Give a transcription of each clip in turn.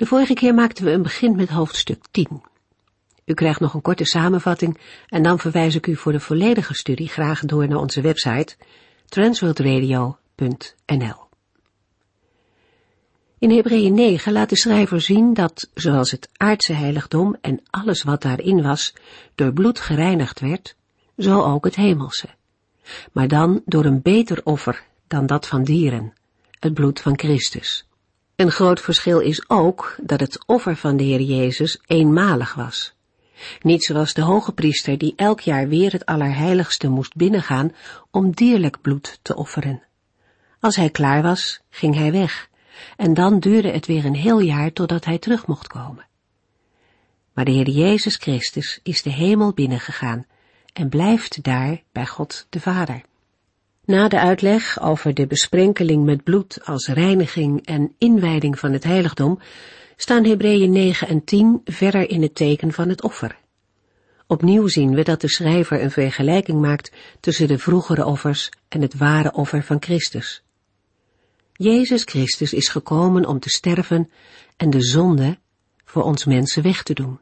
De vorige keer maakten we een begin met hoofdstuk 10. U krijgt nog een korte samenvatting en dan verwijs ik u voor de volledige studie graag door naar onze website transworldradio.nl. In Hebreeën 9 laat de schrijver zien dat, zoals het aardse heiligdom en alles wat daarin was, door bloed gereinigd werd, zo ook het hemelse. Maar dan door een beter offer dan dat van dieren, het bloed van Christus. Een groot verschil is ook dat het offer van de Heer Jezus eenmalig was. Niet zoals de hoge priester die elk jaar weer het Allerheiligste moest binnengaan om dierlijk bloed te offeren. Als hij klaar was, ging hij weg, en dan duurde het weer een heel jaar totdat hij terug mocht komen. Maar de Heer Jezus Christus is de hemel binnengegaan en blijft daar bij God de Vader. Na de uitleg over de besprenkeling met bloed als reiniging en inwijding van het heiligdom, staan Hebreeën 9 en 10 verder in het teken van het offer. Opnieuw zien we dat de schrijver een vergelijking maakt tussen de vroegere offers en het ware offer van Christus. Jezus Christus is gekomen om te sterven en de zonde voor ons mensen weg te doen.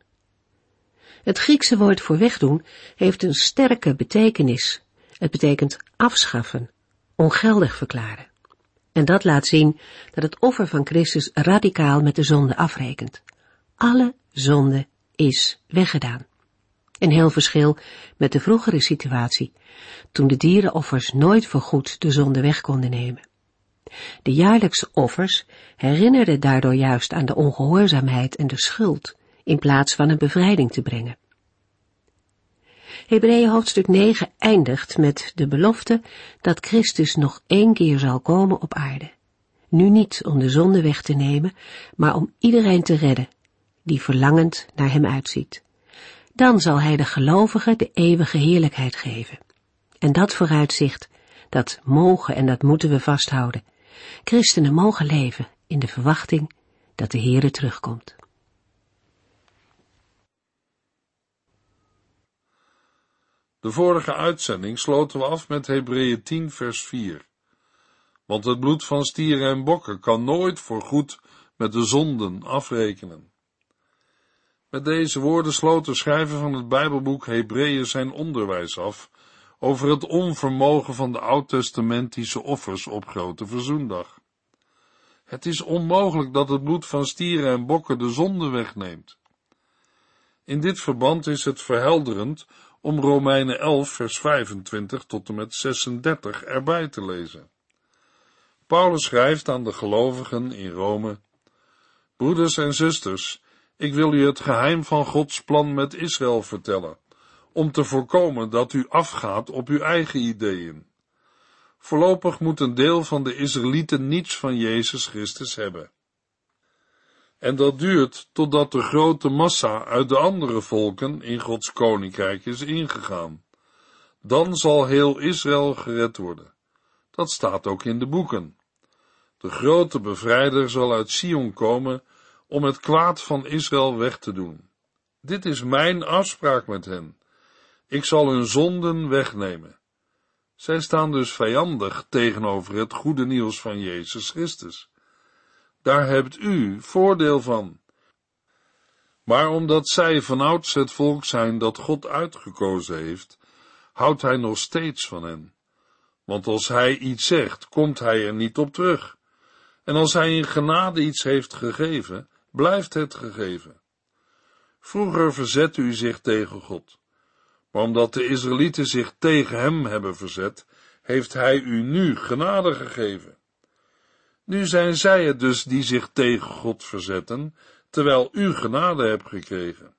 Het Griekse woord voor wegdoen heeft een sterke betekenis het betekent afschaffen, ongeldig verklaren. En dat laat zien dat het offer van Christus radicaal met de zonde afrekent. Alle zonde is weggedaan. Een heel verschil met de vroegere situatie, toen de dierenoffers nooit voorgoed de zonde weg konden nemen. De jaarlijkse offers herinnerden daardoor juist aan de ongehoorzaamheid en de schuld, in plaats van een bevrijding te brengen. Hebreeën hoofdstuk 9 eindigt met de belofte dat Christus nog één keer zal komen op aarde. Nu niet om de zonde weg te nemen, maar om iedereen te redden die verlangend naar hem uitziet. Dan zal hij de gelovigen de eeuwige heerlijkheid geven. En dat vooruitzicht, dat mogen en dat moeten we vasthouden. Christenen mogen leven in de verwachting dat de Heere terugkomt. De vorige uitzending sloten we af met Hebreeën 10 vers 4. Want het bloed van stieren en bokken kan nooit voor goed met de zonden afrekenen. Met deze woorden sloot de schrijver van het Bijbelboek Hebreeën zijn onderwijs af over het onvermogen van de oud-testamentische offers op Grote Verzoendag. Het is onmogelijk dat het bloed van stieren en bokken de zonde wegneemt. In dit verband is het verhelderend om Romeinen 11, vers 25 tot en met 36 erbij te lezen. Paulus schrijft aan de gelovigen in Rome: Broeders en zusters, ik wil u het geheim van Gods plan met Israël vertellen, om te voorkomen dat u afgaat op uw eigen ideeën. Voorlopig moet een deel van de Israëlieten niets van Jezus Christus hebben. En dat duurt totdat de grote massa uit de andere volken in Gods koninkrijk is ingegaan. Dan zal heel Israël gered worden. Dat staat ook in de boeken. De grote bevrijder zal uit Sion komen om het kwaad van Israël weg te doen. Dit is mijn afspraak met hen. Ik zal hun zonden wegnemen. Zij staan dus vijandig tegenover het goede nieuws van Jezus Christus. Daar hebt u voordeel van. Maar omdat zij vanouds het volk zijn dat God uitgekozen heeft, houdt hij nog steeds van hen. Want als hij iets zegt, komt hij er niet op terug. En als hij in genade iets heeft gegeven, blijft het gegeven. Vroeger verzette u zich tegen God. Maar omdat de Israëlieten zich tegen hem hebben verzet, heeft hij u nu genade gegeven. Nu zijn zij het dus die zich tegen God verzetten, terwijl u genade hebt gekregen.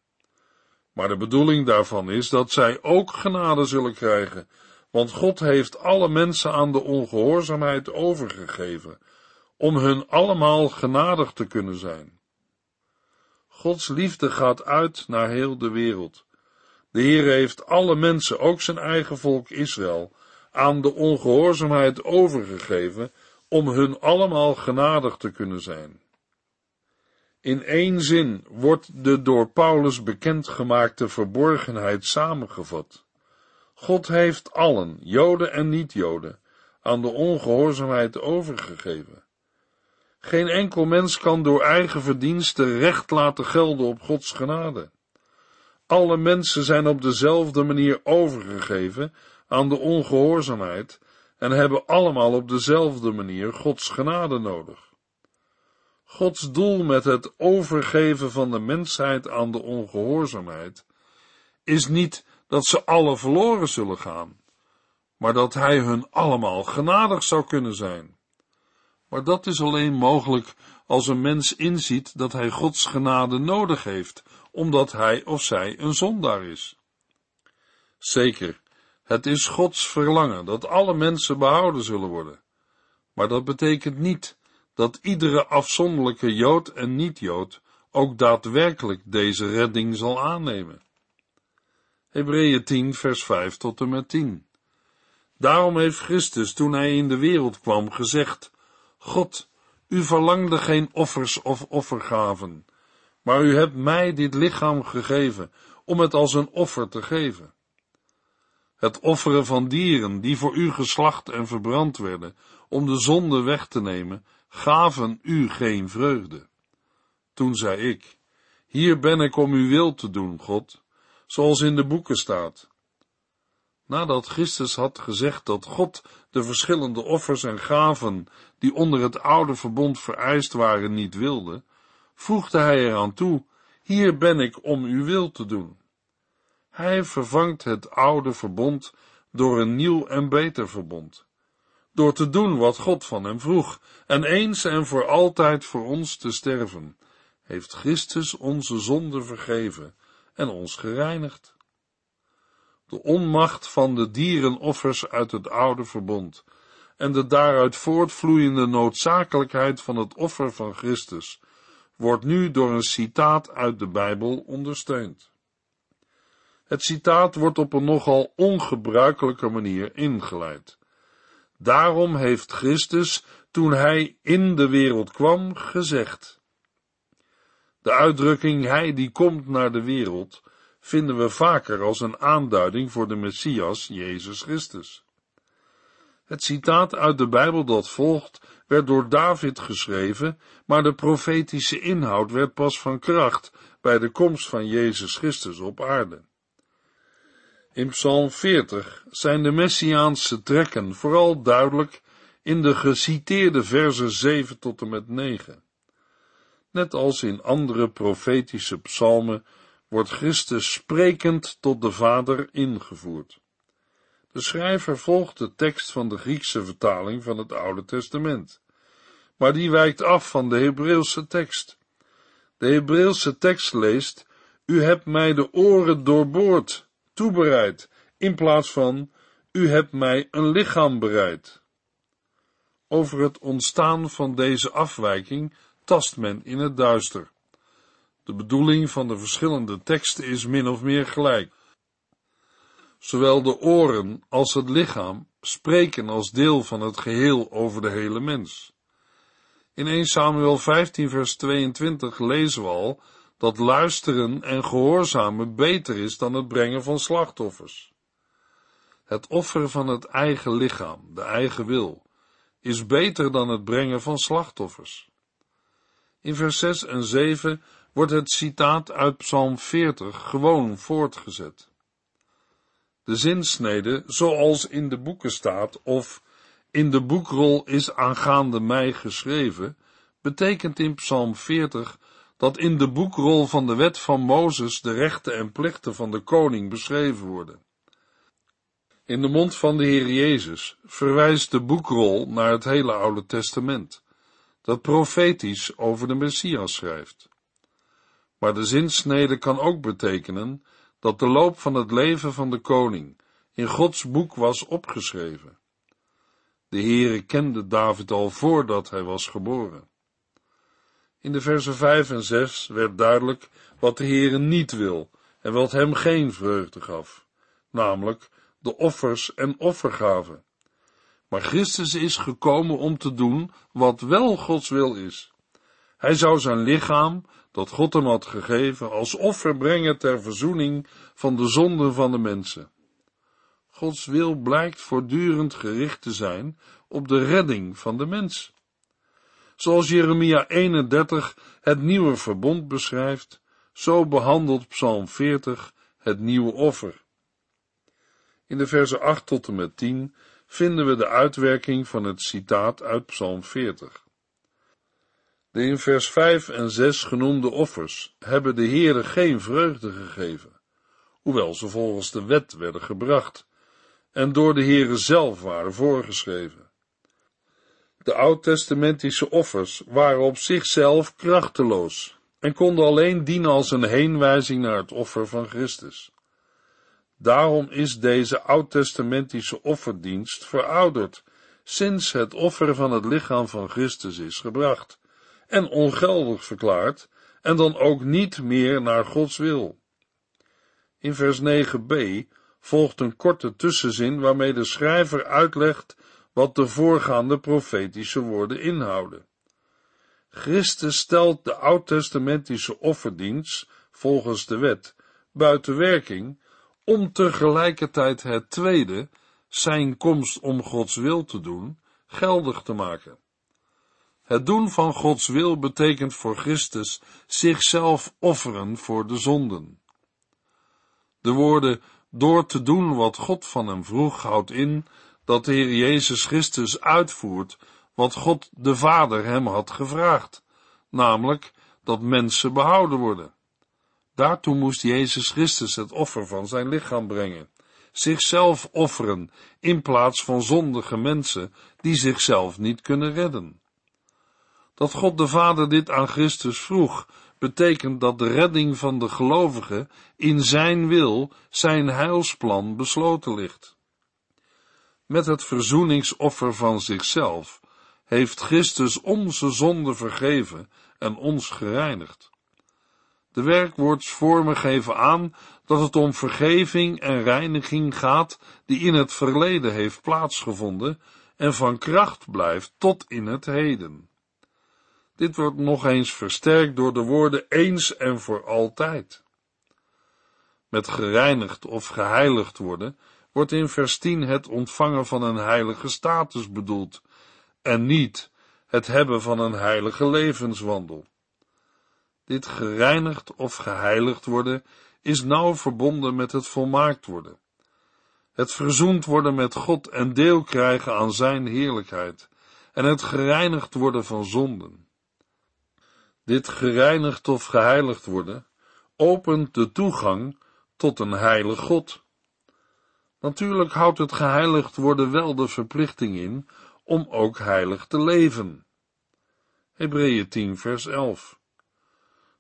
Maar de bedoeling daarvan is dat zij ook genade zullen krijgen, want God heeft alle mensen aan de ongehoorzaamheid overgegeven, om hun allemaal genadig te kunnen zijn. Gods liefde gaat uit naar heel de wereld. De Heer heeft alle mensen, ook zijn eigen volk Israël, aan de ongehoorzaamheid overgegeven om hun allemaal genadig te kunnen zijn. In één zin wordt de door Paulus bekendgemaakte verborgenheid samengevat. God heeft allen, Joden en niet-Joden, aan de ongehoorzaamheid overgegeven. Geen enkel mens kan door eigen verdiensten recht laten gelden op Gods genade. Alle mensen zijn op dezelfde manier overgegeven aan de ongehoorzaamheid en hebben allemaal op dezelfde manier Gods genade nodig. Gods doel met het overgeven van de mensheid aan de ongehoorzaamheid is niet dat ze alle verloren zullen gaan, maar dat Hij hun allemaal genadig zou kunnen zijn. Maar dat is alleen mogelijk als een mens inziet dat hij Gods genade nodig heeft, omdat hij of zij een zondaar is. Zeker, het is Gods verlangen dat alle mensen behouden zullen worden. Maar dat betekent niet dat iedere afzonderlijke Jood en niet-Jood ook daadwerkelijk deze redding zal aannemen. Hebreeën 10, vers 5 tot en met 10. Daarom heeft Christus, toen hij in de wereld kwam, gezegd: God, u verlangde geen offers of offergaven, maar u hebt mij dit lichaam gegeven om het als een offer te geven. Het offeren van dieren die voor u geslacht en verbrand werden, om de zonde weg te nemen, gaven u geen vreugde. Toen zei ik, hier ben ik om uw wil te doen, God, zoals in de boeken staat. Nadat Christus had gezegd dat God de verschillende offers en gaven die onder het oude verbond vereist waren niet wilde, voegde hij eraan toe, hier ben ik om uw wil te doen. Hij vervangt het oude verbond door een nieuw en beter verbond, door te doen wat God van hem vroeg, en eens en voor altijd voor ons te sterven, heeft Christus onze zonde vergeven en ons gereinigd. De onmacht van de dierenoffers uit het oude verbond en de daaruit voortvloeiende noodzakelijkheid van het offer van Christus wordt nu door een citaat uit de Bijbel ondersteund. Het citaat wordt op een nogal ongebruikelijke manier ingeleid. Daarom heeft Christus, toen hij in de wereld kwam, gezegd. De uitdrukking hij die komt naar de wereld vinden we vaker als een aanduiding voor de Messias, Jezus Christus. Het citaat uit de Bijbel dat volgt werd door David geschreven, maar de profetische inhoud werd pas van kracht bij de komst van Jezus Christus op aarde. In Psalm 40 zijn de messiaanse trekken vooral duidelijk in de geciteerde versen 7 tot en met 9. Net als in andere profetische psalmen wordt Christus sprekend tot de Vader ingevoerd. De schrijver volgt de tekst van de Griekse vertaling van het Oude Testament, maar die wijkt af van de Hebreeuwse tekst. De Hebreeuwse tekst leest: U hebt mij de oren doorboord toebereid, in plaats van u hebt mij een lichaam bereid. Over het ontstaan van deze afwijking tast men in het duister. De bedoeling van de verschillende teksten is min of meer gelijk. Zowel de oren als het lichaam spreken als deel van het geheel over de hele mens. In 1 Samuel 15 vers 22 lezen we al dat luisteren en gehoorzamen beter is dan het brengen van slachtoffers. Het offer van het eigen lichaam, de eigen wil, is beter dan het brengen van slachtoffers. In vers 6 en 7 wordt het citaat uit Psalm 40 gewoon voortgezet. De zinsnede, zoals in de boeken staat, of in de boekrol is aangaande mij geschreven, betekent in Psalm 40 dat in de boekrol van de wet van Mozes de rechten en plichten van de koning beschreven worden. In de mond van de Heer Jezus verwijst de boekrol naar het hele Oude Testament, dat profetisch over de Messias schrijft. Maar de zinsnede kan ook betekenen dat de loop van het leven van de koning in Gods boek was opgeschreven. De Heere kende David al voordat hij was geboren. In de versen 5 en 6 werd duidelijk wat de Heere niet wil en wat hem geen vreugde gaf, namelijk de offers en offergaven. Maar Christus is gekomen om te doen wat wel Gods wil is. Hij zou zijn lichaam, dat God hem had gegeven, als offer brengen ter verzoening van de zonden van de mensen. Gods wil blijkt voortdurend gericht te zijn op de redding van de mens. Zoals Jeremia 31 het nieuwe verbond beschrijft, zo behandelt Psalm 40 het nieuwe offer. In de versen 8 tot en met 10 vinden we de uitwerking van het citaat uit Psalm 40. De in vers 5 en 6 genoemde offers hebben de Heere geen vreugde gegeven, hoewel ze volgens de wet werden gebracht en door de Heere zelf waren voorgeschreven. De oud-testamentische offers waren op zichzelf krachteloos en konden alleen dienen als een heenwijzing naar het offer van Christus. Daarom is deze oud-testamentische offerdienst verouderd, sinds het offer van het lichaam van Christus is gebracht, en ongeldig verklaard, en dan ook niet meer naar Gods wil. In vers 9b volgt een korte tussenzin waarmee de schrijver uitlegt wat de voorgaande profetische woorden inhouden. Christus stelt de oud-testamentische offerdienst, volgens de wet, buiten werking, om tegelijkertijd het tweede, zijn komst om Gods wil te doen, geldig te maken. Het doen van Gods wil betekent voor Christus zichzelf offeren voor de zonden. De woorden door te doen wat God van hem vroeg houdt in dat de Heer Jezus Christus uitvoert wat God de Vader hem had gevraagd, namelijk dat mensen behouden worden. Daartoe moest Jezus Christus het offer van zijn lichaam brengen, zichzelf offeren in plaats van zondige mensen die zichzelf niet kunnen redden. Dat God de Vader dit aan Christus vroeg, betekent dat de redding van de gelovigen in zijn wil, zijn heilsplan besloten ligt. Met het verzoeningsoffer van zichzelf heeft Christus onze zonde vergeven en ons gereinigd. De werkwoordsvormen geven aan dat het om vergeving en reiniging gaat die in het verleden heeft plaatsgevonden en van kracht blijft tot in het heden. Dit wordt nog eens versterkt door de woorden eens en voor altijd. Met gereinigd of geheiligd worden wordt in vers 10 het ontvangen van een heilige status bedoeld en niet het hebben van een heilige levenswandel. Dit gereinigd of geheiligd worden is nauw verbonden met het volmaakt worden. Het verzoend worden met God en deel krijgen aan zijn heerlijkheid en het gereinigd worden van zonden. Dit gereinigd of geheiligd worden opent de toegang tot een heilig God. Natuurlijk houdt het geheiligd worden wel de verplichting in om ook heilig te leven. Hebreeën 10 vers 11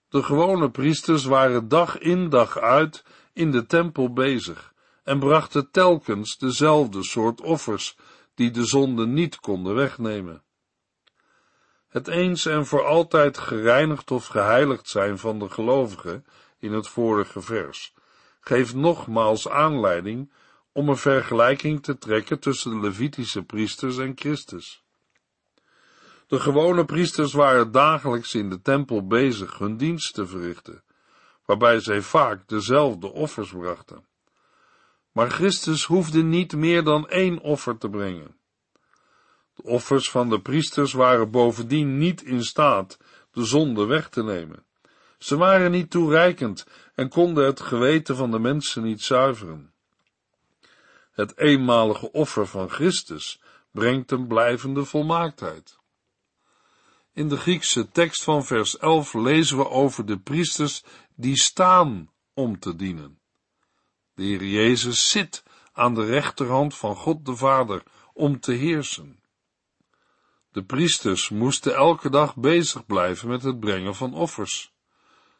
De gewone priesters waren dag in dag uit in de tempel bezig en brachten telkens dezelfde soort offers die de zonde niet konden wegnemen. Het eens en voor altijd gereinigd of geheiligd zijn van de gelovigen in het vorige vers geeft nogmaals aanleiding om een vergelijking te trekken tussen de Levitische priesters en Christus. De gewone priesters waren dagelijks in de tempel bezig hun dienst te verrichten, waarbij zij vaak dezelfde offers brachten. Maar Christus hoefde niet meer dan één offer te brengen. De offers van de priesters waren bovendien niet in staat de zonde weg te nemen. Ze waren niet toereikend en konden het geweten van de mensen niet zuiveren. Het eenmalige offer van Christus brengt een blijvende volmaaktheid. In de Griekse tekst van vers 11 lezen we over de priesters die staan om te dienen. De Heer Jezus zit aan de rechterhand van God de Vader om te heersen. De priesters moesten elke dag bezig blijven met het brengen van offers,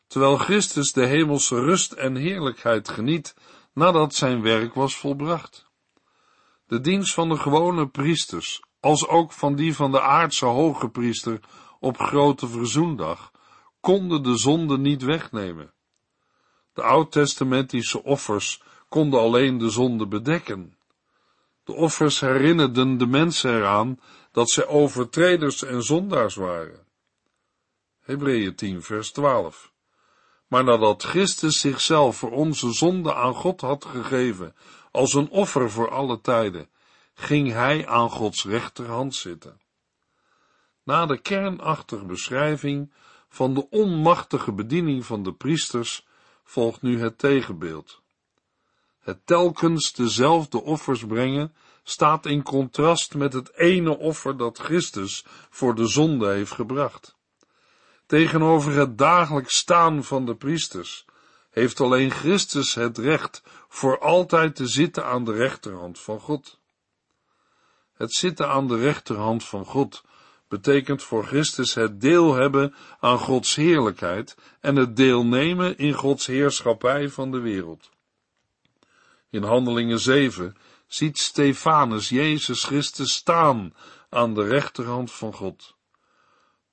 terwijl Christus de hemelse rust en heerlijkheid geniet nadat zijn werk was volbracht. De dienst van de gewone priesters als ook van die van de aardse hoge priester op grote verzoendag, konden de zonde niet wegnemen. De oud-testamentische offers konden alleen de zonde bedekken. De offers herinnerden de mensen eraan dat zij overtreders en zondaars waren. Hebreeën 10 vers 12 Maar nadat Christus zichzelf voor onze zonde aan God had gegeven, als een offer voor alle tijden, ging hij aan Gods rechterhand zitten. Na de kernachtige beschrijving van de onmachtige bediening van de priesters volgt nu het tegenbeeld. Het telkens dezelfde offers brengen staat in contrast met het ene offer dat Christus voor de zonde heeft gebracht. Tegenover het dagelijks staan van de priesters heeft alleen Christus het recht voor altijd te zitten aan de rechterhand van God. Het zitten aan de rechterhand van God betekent voor Christus het deel hebben aan Gods heerlijkheid en het deelnemen in Gods heerschappij van de wereld. In Handelingen 7 ziet Stefanus Jezus Christus staan aan de rechterhand van God.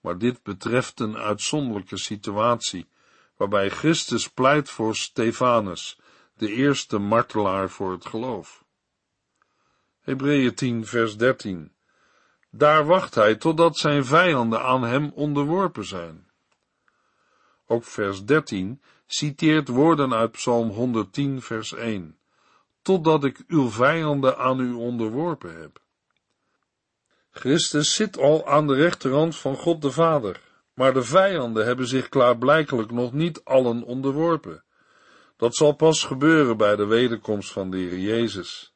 Maar dit betreft een uitzonderlijke situatie, waarbij Christus pleit voor Stefanus, de eerste martelaar voor het geloof. Hebreeën 10 vers 13 Daar wacht hij totdat zijn vijanden aan hem onderworpen zijn. Ook vers 13 citeert woorden uit Psalm 110 vers 1 totdat ik uw vijanden aan u onderworpen heb. Christus zit al aan de rechterhand van God de Vader, maar de vijanden hebben zich klaarblijkelijk nog niet allen onderworpen. Dat zal pas gebeuren bij de wederkomst van de Heer Jezus.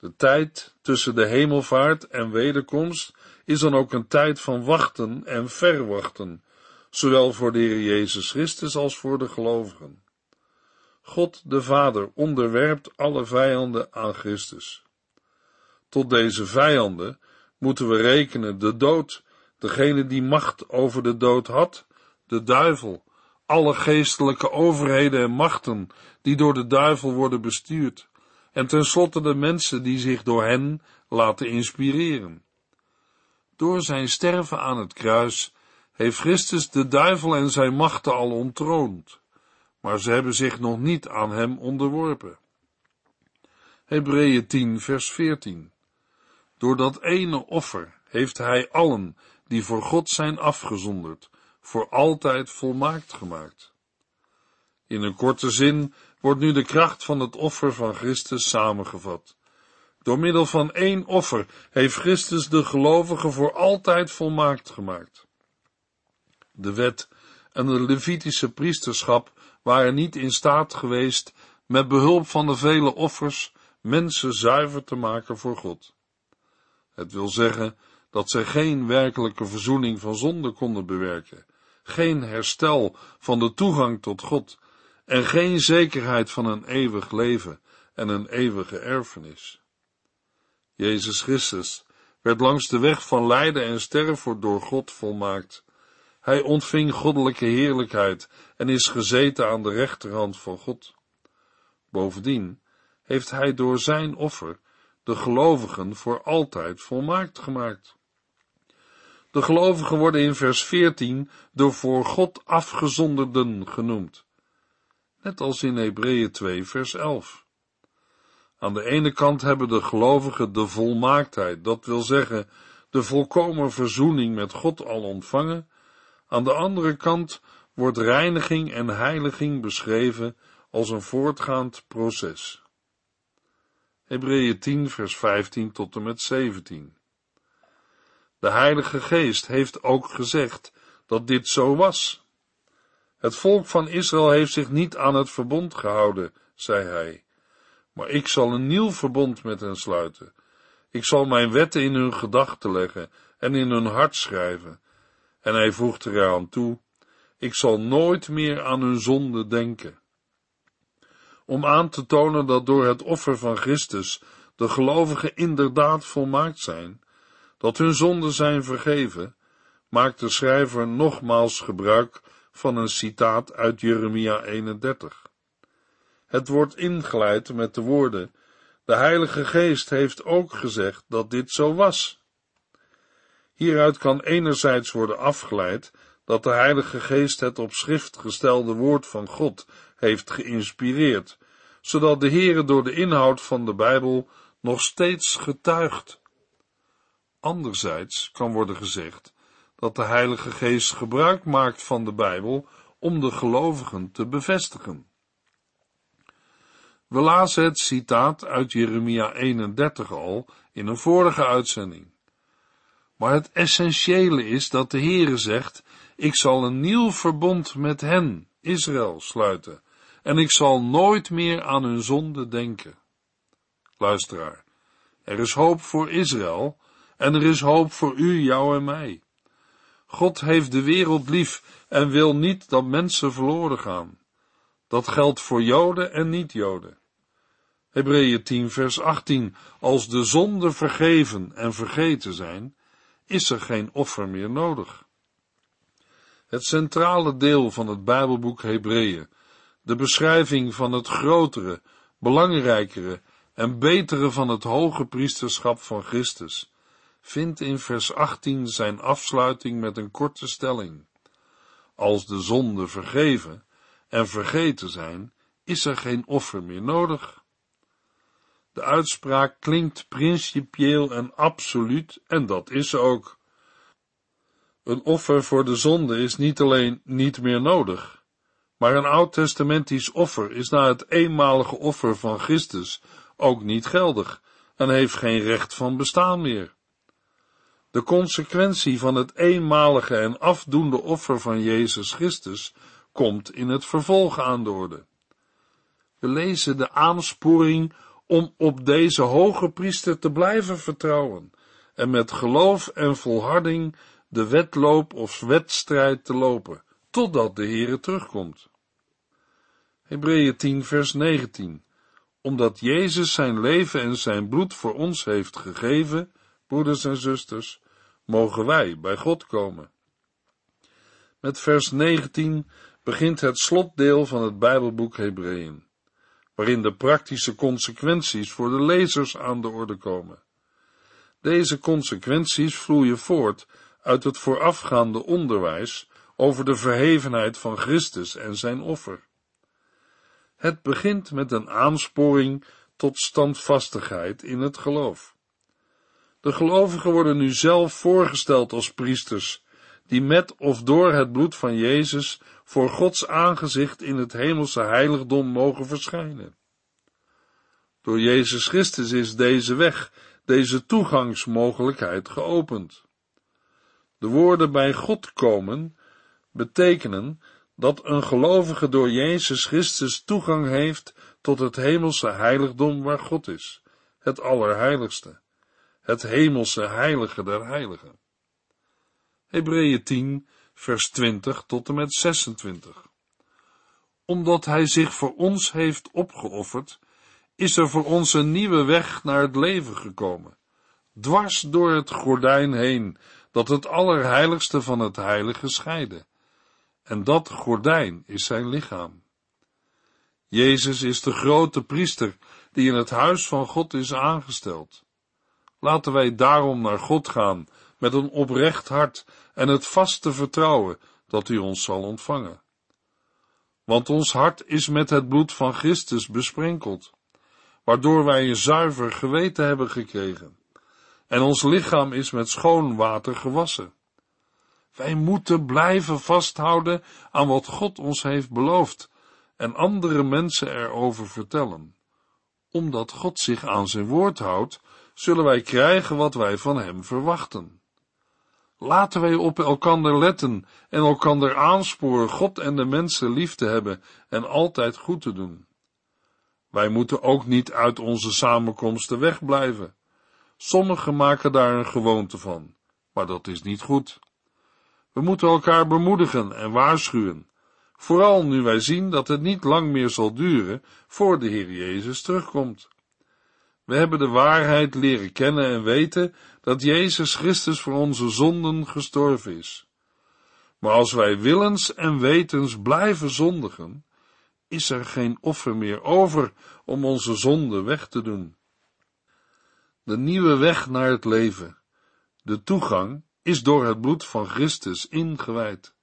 De tijd tussen de hemelvaart en wederkomst is dan ook een tijd van wachten en verwachten, zowel voor de Heer Jezus Christus als voor de gelovigen. God de Vader onderwerpt alle vijanden aan Christus. Tot deze vijanden moeten we rekenen de dood, degene die macht over de dood had, de duivel, alle geestelijke overheden en machten die door de duivel worden bestuurd, en tenslotte de mensen die zich door hen laten inspireren. Door zijn sterven aan het kruis heeft Christus de duivel en zijn machten al ontroond maar ze hebben zich nog niet aan hem onderworpen. Hebreeën 10 vers 14 Door dat ene offer heeft hij allen die voor God zijn afgezonderd, voor altijd volmaakt gemaakt. In een korte zin wordt nu de kracht van het offer van Christus samengevat. Door middel van één offer heeft Christus de gelovigen voor altijd volmaakt gemaakt. De wet en de Levitische priesterschap waren niet in staat geweest met behulp van de vele offers mensen zuiver te maken voor God. Het wil zeggen dat zij geen werkelijke verzoening van zonde konden bewerken, geen herstel van de toegang tot God en geen zekerheid van een eeuwig leven en een eeuwige erfenis. Jezus Christus werd langs de weg van lijden en sterven door God volmaakt hij ontving goddelijke heerlijkheid en is gezeten aan de rechterhand van God. Bovendien heeft hij door zijn offer de gelovigen voor altijd volmaakt gemaakt. De gelovigen worden in vers 14 door voor God afgezonderden genoemd, net als in Hebreeën 2 vers 11. Aan de ene kant hebben de gelovigen de volmaaktheid, dat wil zeggen de volkomen verzoening met God al ontvangen, aan de andere kant wordt reiniging en heiliging beschreven als een voortgaand proces. Hebreeën 10 vers 15 tot en met 17. De Heilige Geest heeft ook gezegd dat dit zo was. Het volk van Israël heeft zich niet aan het verbond gehouden, zei hij. Maar ik zal een nieuw verbond met hen sluiten. Ik zal mijn wetten in hun gedachten leggen en in hun hart schrijven en hij voegt eraan toe, ik zal nooit meer aan hun zonde denken. Om aan te tonen dat door het offer van Christus de gelovigen inderdaad volmaakt zijn, dat hun zonden zijn vergeven, maakt de schrijver nogmaals gebruik van een citaat uit Jeremia 31. Het wordt ingeleid met de woorden, de Heilige Geest heeft ook gezegd dat dit zo was. Hieruit kan enerzijds worden afgeleid dat de Heilige Geest het op schrift gestelde woord van God heeft geïnspireerd, zodat de Heere door de inhoud van de Bijbel nog steeds getuigt. Anderzijds kan worden gezegd dat de Heilige Geest gebruik maakt van de Bijbel om de gelovigen te bevestigen. We lazen het citaat uit Jeremia 31 al in een vorige uitzending. Maar het essentiële is dat de Heere zegt, ik zal een nieuw verbond met hen, Israël, sluiten, en ik zal nooit meer aan hun zonde denken. Luisteraar, er is hoop voor Israël, en er is hoop voor u, jou en mij. God heeft de wereld lief en wil niet dat mensen verloren gaan. Dat geldt voor Joden en niet-Joden. Hebreeën 10 vers 18. Als de zonden vergeven en vergeten zijn, is er geen offer meer nodig. Het centrale deel van het Bijbelboek Hebreeën, de beschrijving van het grotere, belangrijkere en betere van het hoge priesterschap van Christus, vindt in vers 18 zijn afsluiting met een korte stelling. Als de zonden vergeven en vergeten zijn, is er geen offer meer nodig. De uitspraak klinkt principieel en absoluut, en dat is ook. Een offer voor de zonde is niet alleen niet meer nodig, maar een oud-testamentisch offer is na het eenmalige offer van Christus ook niet geldig en heeft geen recht van bestaan meer. De consequentie van het eenmalige en afdoende offer van Jezus Christus komt in het vervolg aan de orde. We lezen de aansporing om op deze hoge priester te blijven vertrouwen en met geloof en volharding de wedloop of wedstrijd te lopen, totdat de Heere terugkomt. Hebreeën 10 vers 19 Omdat Jezus zijn leven en zijn bloed voor ons heeft gegeven, broeders en zusters, mogen wij bij God komen. Met vers 19 begint het slotdeel van het Bijbelboek Hebreeën, waarin de praktische consequenties voor de lezers aan de orde komen. Deze consequenties vloeien voort uit het voorafgaande onderwijs over de verhevenheid van Christus en zijn offer. Het begint met een aansporing tot standvastigheid in het geloof. De gelovigen worden nu zelf voorgesteld als priesters, die met of door het bloed van Jezus voor Gods aangezicht in het hemelse heiligdom mogen verschijnen. Door Jezus Christus is deze weg, deze toegangsmogelijkheid geopend. De woorden bij God komen betekenen dat een gelovige door Jezus Christus toegang heeft tot het hemelse heiligdom waar God is, het Allerheiligste het hemelse heilige der heiligen. Hebreeën 10, vers 20 tot en met 26. Omdat hij zich voor ons heeft opgeofferd, is er voor ons een nieuwe weg naar het leven gekomen, dwars door het gordijn heen, dat het allerheiligste van het heilige scheidde. En dat gordijn is zijn lichaam. Jezus is de grote priester die in het huis van God is aangesteld. Laten wij daarom naar God gaan met een oprecht hart en het vaste vertrouwen dat u ons zal ontvangen. Want ons hart is met het bloed van Christus besprenkeld, waardoor wij een zuiver geweten hebben gekregen, en ons lichaam is met schoon water gewassen. Wij moeten blijven vasthouden aan wat God ons heeft beloofd en andere mensen erover vertellen, omdat God zich aan zijn woord houdt zullen wij krijgen wat wij van hem verwachten. Laten wij op elkander letten en elkander aansporen God en de mensen lief te hebben en altijd goed te doen. Wij moeten ook niet uit onze samenkomsten wegblijven. Sommigen maken daar een gewoonte van, maar dat is niet goed. We moeten elkaar bemoedigen en waarschuwen, vooral nu wij zien dat het niet lang meer zal duren voor de Heer Jezus terugkomt. We hebben de waarheid leren kennen en weten dat Jezus Christus voor onze zonden gestorven is. Maar als wij willens en wetens blijven zondigen, is er geen offer meer over om onze zonde weg te doen. De nieuwe weg naar het leven, de toegang, is door het bloed van Christus ingewijd.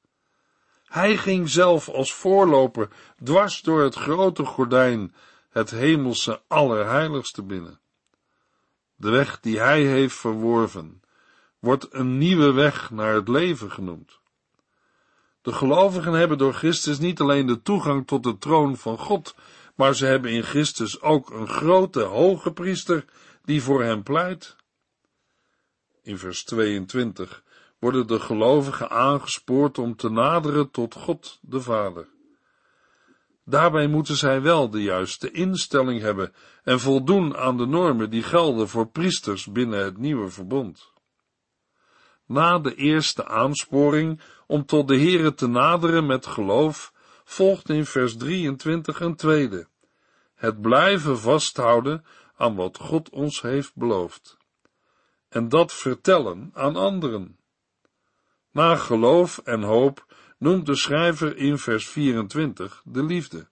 Hij ging zelf als voorloper dwars door het grote gordijn, het hemelse allerheiligste binnen. De weg die hij heeft verworven, wordt een nieuwe weg naar het leven genoemd. De gelovigen hebben door Christus niet alleen de toegang tot de troon van God, maar ze hebben in Christus ook een grote hoge priester die voor hen pleit. In vers 22 worden de gelovigen aangespoord om te naderen tot God de Vader. Daarbij moeten zij wel de juiste instelling hebben en voldoen aan de normen die gelden voor priesters binnen het nieuwe verbond. Na de eerste aansporing om tot de Here te naderen met geloof, volgt in vers 23 een tweede. Het blijven vasthouden aan wat God ons heeft beloofd. En dat vertellen aan anderen. Na geloof en hoop noemt de schrijver in vers 24 de liefde.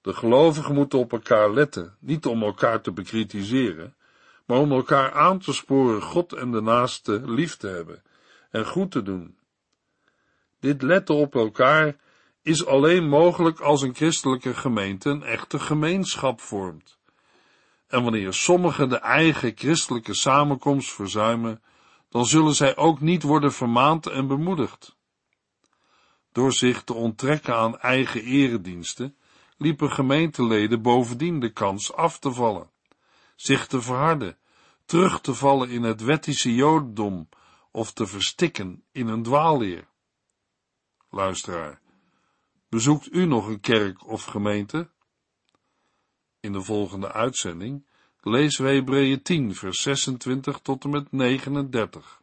De gelovigen moeten op elkaar letten, niet om elkaar te bekritiseren, maar om elkaar aan te sporen God en de naaste lief te hebben en goed te doen. Dit letten op elkaar is alleen mogelijk als een christelijke gemeente een echte gemeenschap vormt. En wanneer sommigen de eigen christelijke samenkomst verzuimen, dan zullen zij ook niet worden vermaand en bemoedigd. Door zich te onttrekken aan eigen erediensten, liepen gemeenteleden bovendien de kans af te vallen, zich te verharden, terug te vallen in het wettische jodendom of te verstikken in een dwaalleer. Luisteraar, bezoekt u nog een kerk of gemeente? In de volgende uitzending lezen we Hebreeën 10, vers 26 tot en met 39.